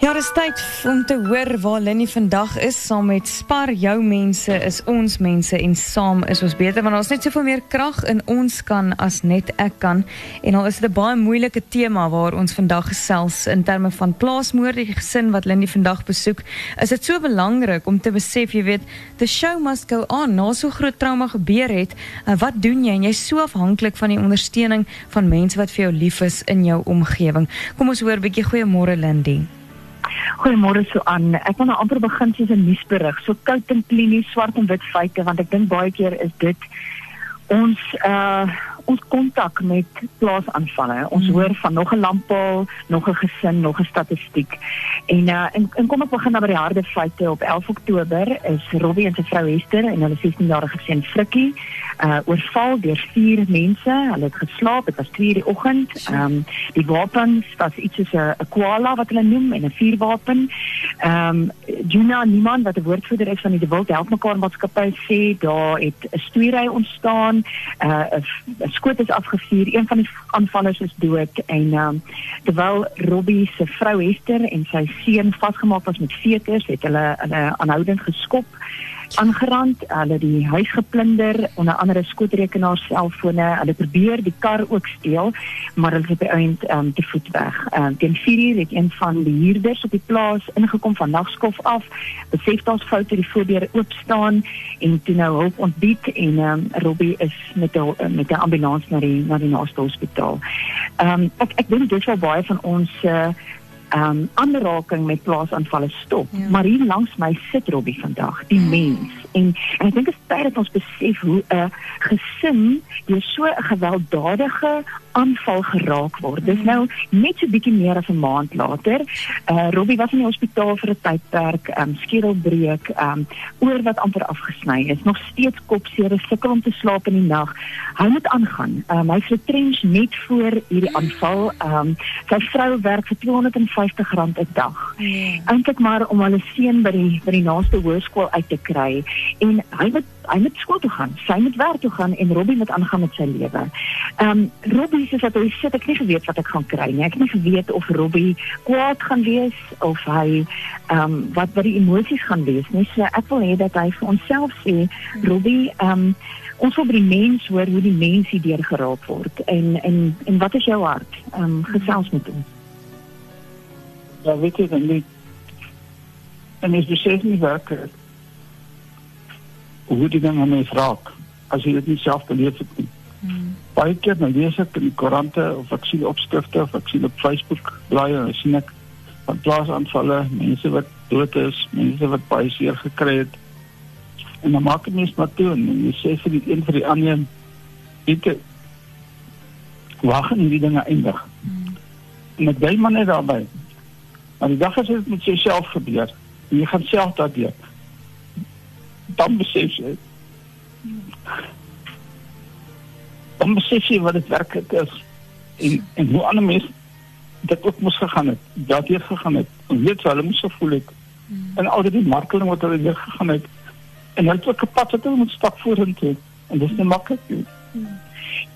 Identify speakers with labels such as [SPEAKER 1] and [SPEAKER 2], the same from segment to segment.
[SPEAKER 1] Ja, dis tyd om te hoor waar Lenny vandag is. Saam met Spar jou mense is ons mense en saam is ons beter want daar's net soveel meer krag in ons kan as net ek kan. En al is dit 'n baie moeilike tema waar ons vandag gesels in terme van plaasmoord. Die gesin wat Lenny vandag besoek is dit so belangrik om te besef jy weet the show must go on. Nou so groot trauma gebeur het wat doen jy? En jy's so afhanklik van die ondersteuning van mense wat vir jou lief is in jou omgewing. Kom ons hoor 'n bietjie. Goeiemôre Lindy
[SPEAKER 2] Goeiemôre so aan. Ek wil nou amper begin soos 'n nuusberig, so koud en klinies, swart en wit feite want ek dink baie keer is dit ons uh ons kontak met plaasaanvalle. Ons mm. hoor van nog 'n lamppaal, nog 'n gesin, nog 'n statistiek. En uh en, en kom ek begin dan by die harde feite op 11 Oktober is Robbie en sy vrou Hester en hulle 16-jarige seun Frikkie uh oorval deur vier mense. Hulle het geslaap, dit was 2:00 die oggend. Ehm um, die wapens was iets soos 'n koala wat hulle noem en 'n vuurwapen. Ehm um, Juna niemand wat 'n woordvoerder is van die De Wild Help Mekaar maatskappy sê daar het 'n stoeiery ontstaan. Uh 'n skoot is afgevuur. Een van die aanvallers is dood en ehm um, terwyl Robbie se vrou Hester en sy seun vasgemaak was met veters, het hulle hulle aanhoudend geskop aangerand, hulle die huis geplunder, onder andere skootrekenaars, selfone, hulle probeer die kar ook steel, maar hulle het eind um, ehm, te voet weg. Um, teen 4 uur het een van die huurders op die plaas ingekom van nagskof af, besef daar's foute, die voordeur oop staan en toe nou hulp ontbied en um, Robbie is met 'n met 'n na die na die naaste hospitaal. Ehm um, ek ek dink baie van ons uh, um, aanraking met plaasaanvalle stop. Ja. Maar hier langs my sit Robbie vandag, die mens. En, en ek dink dit is tyd dat ons besef hoe 'n uh, gesin deur so 'n gewelddadige aanval geraak word. Dis nou net so bietjie meer as 'n maand later. Uh Robbie was in die hospitaal vir 'n tydperk, um skedelbreuk, um oor wat amper afgesny is. Nog steeds kopseer, sukkel om te slaap in die nag. Hy moet aangaan. Um hy's getrench net voor hierdie aanval. Um sy vrou werk vir R250 'n dag. Nee. Eintlik maar om hulle seun by die by die naaste hoërskool uit te kry en hy moet hy moet skool toe gaan. Sy moet werk toe gaan en Robbie moet aangaan met sy lewe. Um Robbie is is dat hy sit ek nie geweet wat ek gaan kry nie. Ek het nie geweet of Robbie kwaad gaan wees of hy ehm um, wat wat die emosies gaan wees nie. So ek wil hê dat hy vir onsself sê Robbie ehm um, ons wil by die mens hoor hoe die mens hierdeur geraak word en en en wat is jou hart? Ehm um, gesels met ons.
[SPEAKER 3] Ja, weet jy dan nie en is besef nie werk hoe die ding aan my vraag as jy dit nie self beleef het nie. Hmm baie keer dan lees ek in die koerante of ek sien opskrifte of ek sien op Facebook blaaie en sien ek van plaasaanvalle, mense wat dood is, mense wat baie seer gekry het. En dan maak ek mens maar toe en jy sê vir die een vir die ander ek wag en die dinge eindig. Hmm. En ek bly maar net daarby. Maar die dag as dit met jouself gebeur, jy gaan self daardeur. Dan besef jy dan besef jy wat dit werklik is. En en hoe ander mense dit ook moes gegaan het dat hier gegaan het en weet hulle moes gevoel het. Hmm. en al die markeling wat hulle weer gegaan het. En hulle het ook 'n pad wat hulle moet stap vorentoe. En dis nie maklik nie hmm.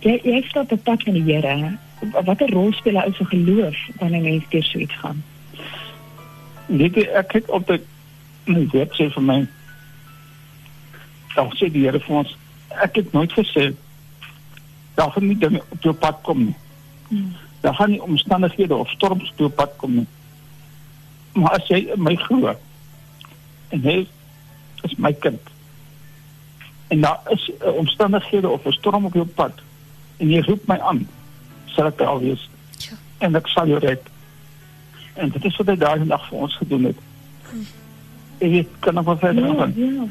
[SPEAKER 2] jy jy stap op pad van die Here. Watter rol speel hy oor geloof wanneer mense deur so iets gaan
[SPEAKER 3] net ek kyk op dit nee dit sê vir my dan sê die Here vir ons ek het nooit gesê daar gaan nie dinge op jou pad kom nie. Hmm. Daar gaan nie omstandighede of storms op jou pad kom nie. Maar as jy my glo en hy is my kind. En daar is uh, omstandighede of 'n storm op jou pad en jy roep my aan, sal ek al wees. Ja. En ek sal jou red. En dit is wat hy daai dag vir ons gedoen het. Ek kan nog wat verder ja, gaan. Ja.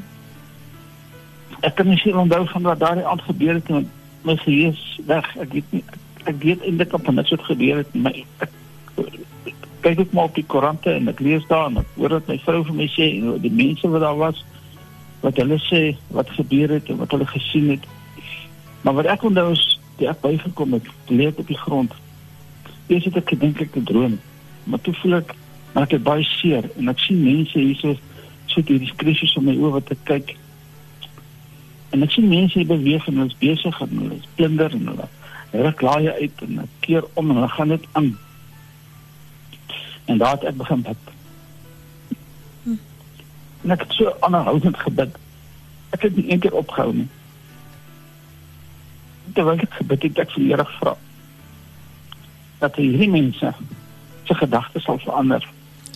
[SPEAKER 3] Ek kan nie sien onthou van wat daar aan gebeur het nie my gees weg. Ek weet nie ek weet eintlik op wat het gebeur het my ek, kyk ek maar op die koerante en ek lees daar en ek hoor dat my vrou vir my sê en die mense wat daar was wat hulle sê wat gebeur het en wat hulle gesien het. Maar wat ek onthou is die ek bygekom het, lê op die grond. Eers het ek gedink ek het droom, maar toe voel ek maar ek het baie seer en ek sien mense hierso sit hierdie krisis om my oë wat ek kyk. En ek sien mense beweeg en hulle is besig en hulle is plunder en hulle hulle klaai uit en hulle keer om en hulle gaan dit aan. En daar het ek begin bid. Hm. En ek het so aanhoudend gebid. Ek het nie een keer opgehou nie. Terwyl ek gebid het, ek vir die Here gevra dat hierdie mense se gedagtes sal verander.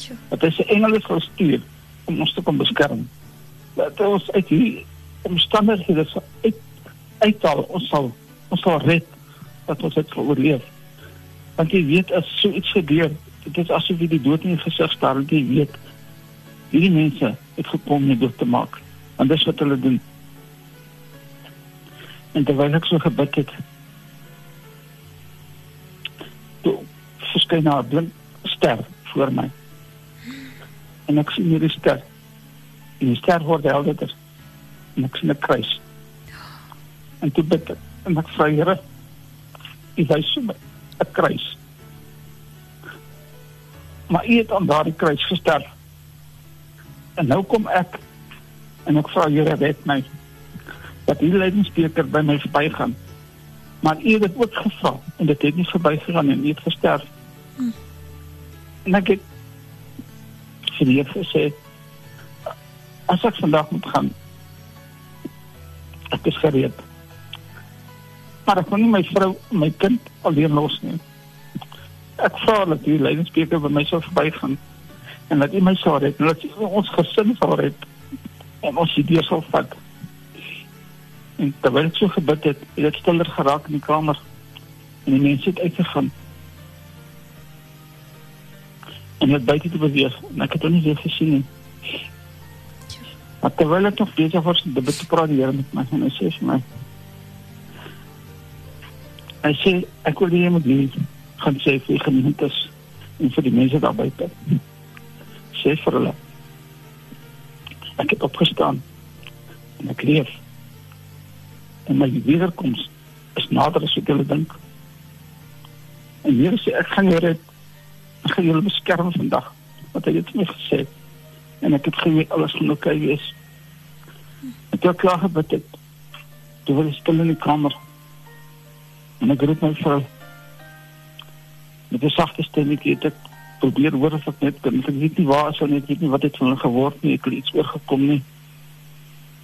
[SPEAKER 3] Ja. Dat hy se engele sal stuur om ons te kom beskerm. Dat ons uit hierdie omstandighede sal uit uithaal, ons sal ons sal red dat ons dit oorleef. Want jy weet as so iets gebeur, dit is asof jy die dood in die gesig staar en jy weet hierdie mense het gekom om dood te maak. En dis wat hulle doen. En terwyl ek so gebid het, toe verskyn haar blink ster voor my. En ek sien hierdie ster. En die ster word helderder. En ek sien 'n kruis. En toe bid ek en ek vra Here, U wys my 'n kruis. Maar U het aan daardie kruis gesterf. En nou kom ek en ek vra Here, red my. Dat U lydensbeker by my verbygaan. Maar U het dit ook gevra en dit het nie verbygegaan en U het gesterf. Hmm en ek het geleef gesê as ek vandag moet gaan ek is gereed. Maar ek kon nie my vrou my kind alleen los nie. Ek vra dat die leidingspreker by my sou verbygaan en dat u my sou red en dat u ons gesin sou red en ons idee sou vat. En terwyl ek so gebid het het ek stiller geraak in die kamer en die mense het uitgegaan om dit buite te beweeg en ek het hom nie weer gesien nie. Maar terwyl ek nog besig was om dit te praat hier met my en hy sê vir my Hy sê ek wil nie moet nie gaan sê vir gemeentes en vir die mense daar buite. Sê vir hulle. Ek het opgestaan en ek leef. En my wederkoms is nader as wat hulle dink. En hier sê ek gaan hier red ek gaan julle beskerm vandag wat hy het my gesê en ek het geweet alles gaan oukei okay wees ek het klaar gebid het toe was stil in die kamer en ek roep my vrou met 'n sagte stemmetjie het ek probeer hoor of ek net kan ek weet nie waar is hulle net weet nie wat het van hulle geword nie ek het iets oorgekom nie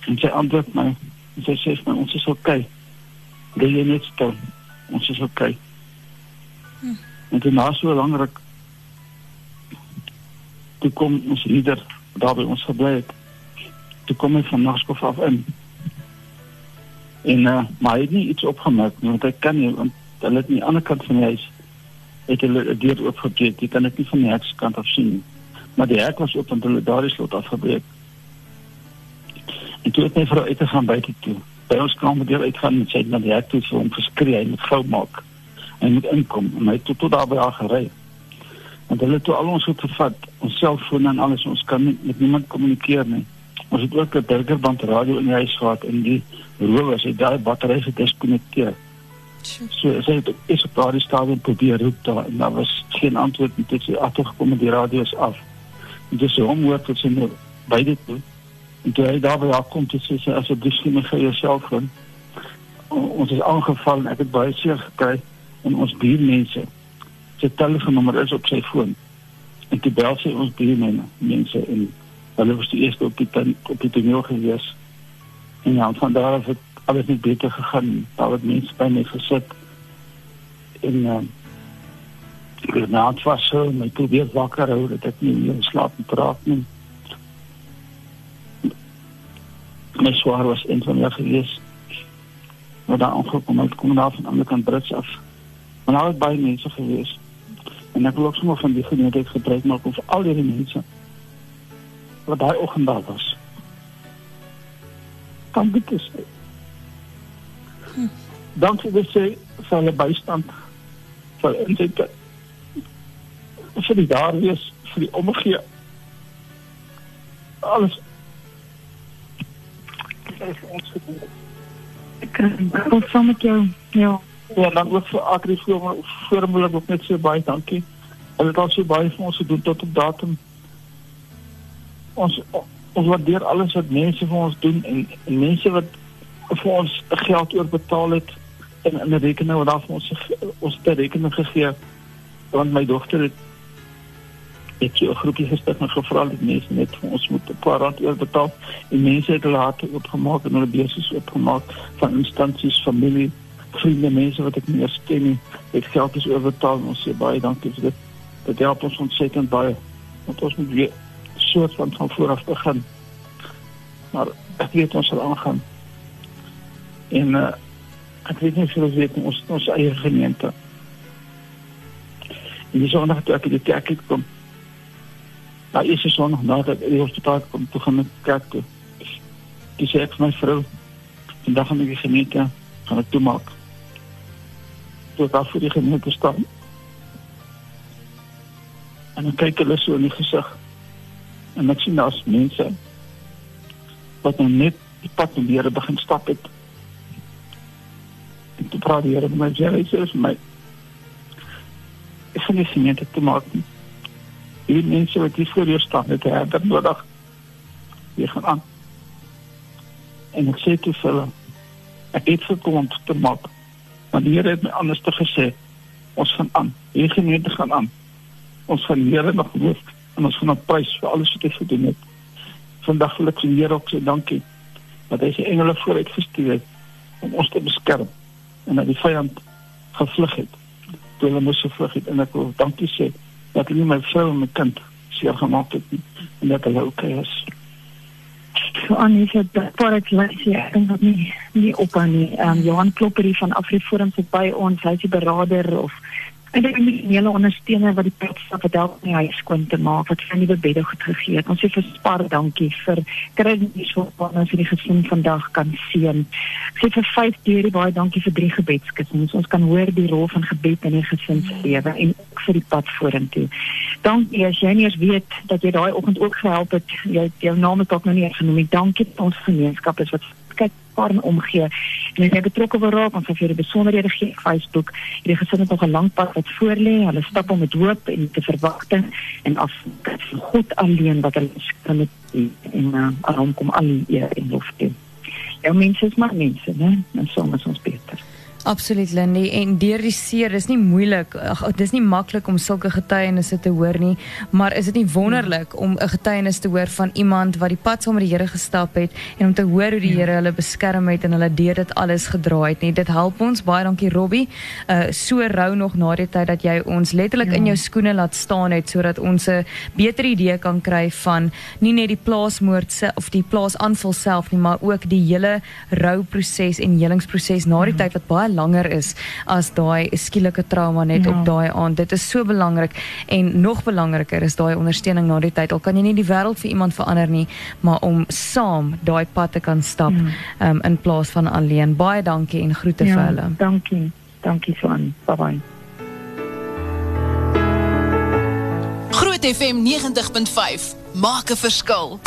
[SPEAKER 3] en sy antwoord my en sy sê my ons is oukei okay. Dit is net stil. Ons is oukei. Okay. Hm. En dit na so lank ruk toe kom ons ieder daar by ons gebly het. Toe kom hy van Naskof af in. En uh, maar hy het nie iets opgemerk nie want hy kan nie want hulle het aan die ander kant van die huis het hulle 'n deur oopgebreek. Jy kan dit nie van die hek se kant af sien nie. Maar die hek was oop en hulle daardie slot afgebreek. En toe het my vrou uit te gaan buite toe. By ons kamer deur uitgaan en sy het na die hek toe vir hom geskree, hy moet gou maak. Hy moet inkom en hy het tot, tot daar by haar gery. Want hulle het toe al ons goed gevat, ons selfone en alles, ons kan nie, met niemand kommunikeer nie. Ons het ook 'n burgerband radio in die huis gehad en die rowers het daai batterye gediskonekteer. So sy het is op daardie stadium probeer roep daar en daar was geen antwoord en dit het agtergekom met die radio is af. En dis so hom hoor tot sy nou beide toe. En toe hy daar by haar kom, toe sê sy asseblief gee my vir jou selfoon. Ons is aangeval en ek het baie seer gekry en ons buurmense sy telefoonnommer is op sy foon. En toe bel sy ons buurmense mense en hulle was die eerste op die ten, op die toneel gewees. En ja, van daar af het alles net beter gegaan. Daar het mense by my gesit en eh, uh, Renaat was so, my probeer wakker hou dat ek nie meer slaap en praat nie. My swaar was een van hulle gewees. Maar daar aangekom, ek kom daar van aan die ander kant Brits af. Maar daar was baie mense gewees. En ik wil ook zomaar van die gelegenheid gebruik maken voor al die mensen wat daai oggend daar was. Dankie sê. Dus hm. Dankie dat sê vir die bystand, vir inzette, vir die daar wees, vir die omgee. Alles. Ons gedoen. Ek eh, kan wel saam met jou, ja. Ja, dan ook vir Agriforum Forum wil ek ook net sê baie dankie. Hulle het al so baie vir ons gedoen tot op datum. Ons ons waardeer alles wat mense vir ons doen en, en mense wat vir ons geld oorbetaal het en in 'n rekening wat daar vir ons ons ter rekening gegee want my dogter het het so 'n groepie gestig en gevra dat mense net vir ons moet 'n paar rand oorbetaal en mense het hulle harte oopgemaak en hulle beursies oopgemaak van instansies familie vriende, mense wat ek nie eens ken nie, het geld is oorbetaal en ons sê baie dankie vir dit. Dit help ons ontsettend baie want ons moet weer soort van van vooraf begin. Maar ek weet ons sal aangaan. En uh, ek weet nie of julle weet ons ons eie gemeente. En die sondag toe ek in die kerk daar is er zondag nadat ik die hospitaal kom, toe gaan ik kerk toe. Die zei ik van mijn vrouw, vandaag gaan ik die gemeente gaan toemaken. Ik af voor die gemeente staan. En dan kijk hulle so in die gezicht. En ek sien as mense wat nou net die pad met die Here begin stap het. En toe praat die Here met my, jy sê vir my, ek gaan nie gemeente toemaak nie die mense wat hier voor jou staan het herder nodig weer gaan aan en ek sê te hulle ek het gekom om te maak want die Here het my anders te gesê. Ons gaan aan. Hier gemeente gaan aan. Ons gaan die Here nog loof en ons gaan op prys vir alles wat hy gedoen het. Vandag wil ek die Here ook sê dankie dat hy sy engele vooruit gestuur het om ons te beskerm en dat die vyand gevlug het. Toe hulle moes gevlug het en ek wil dankie sê dat hulle my vrou en my kind seer gemaak het en dat hulle okay is.
[SPEAKER 2] So Annie voor ek lees jy ek dink dat nie nie op aan nie. Ehm um, Johan Klopper hier van Afriforum sit by ons, hy's die beraader of En dit is 'n hele ondersteuner wat die padstap het help die huis skoon te maak, wat vir nuwe bedde goed gegee het. Ons sê vir Spar dankie vir kredies wat ons vir die gesin vandag kan seën. Sê vir vyf deurie baie dankie vir drie gebedskussings. Ons kan hoor die rol van gebed in die gesin se lewe en ook vir die pad vorentoe. Dankie as jy nie eens weet dat jy daai oggend ook gehelp het. Jy jou naam is dalk nog nie genoem nie. Dankie aan ons gemeenskap is wat kyk paar omgee. En as jy betrokke wil raak, ons sal vir julle besonderhede gee op Facebook. Hierdie gesin het nog 'n lang pad wat voorlê. Hulle stap om met hoop en te verwagting en af God alleen wat hulle kan en uh, aan kom al die eer en lof toe. Ja, mense is maar mense, né? En soms is ons beter.
[SPEAKER 1] Absoluut Lindy en deur die seer is nie moeilik. Ag dis nie maklik om sulke getuienisse te hoor nie maar is dit nie wonderlik om 'n getuienis te hoor van iemand wat die pad saam met die Here gestap het en om te hoor hoe die Here hulle beskerm het en hulle deur dit alles gedra het nie. Dit help ons. Baie dankie Robbie. Uh so rou nog na die tyd dat jy ons letterlik ja. in jou skoene laat staan het sodat ons 'n beter idee kan kry van nie net die plaasmoord se of die plaasaanval self nie maar ook die hele rouproses en helingsproses na die ja. tyd wat baie langer is as daai skielike trauma net ja. op daai aand. Dit is so belangrik en nog belangriker is daai ondersteuning na die tyd. Al kan jy nie die wêreld vir iemand verander nie, maar om saam daai pad te kan stap ja. um, in plaas van alleen. Baie dankie en groete ja, vir hulle.
[SPEAKER 2] Dankie. Dankie Swan. Bye bye.
[SPEAKER 4] Groot FM 90.5 maak 'n verskil.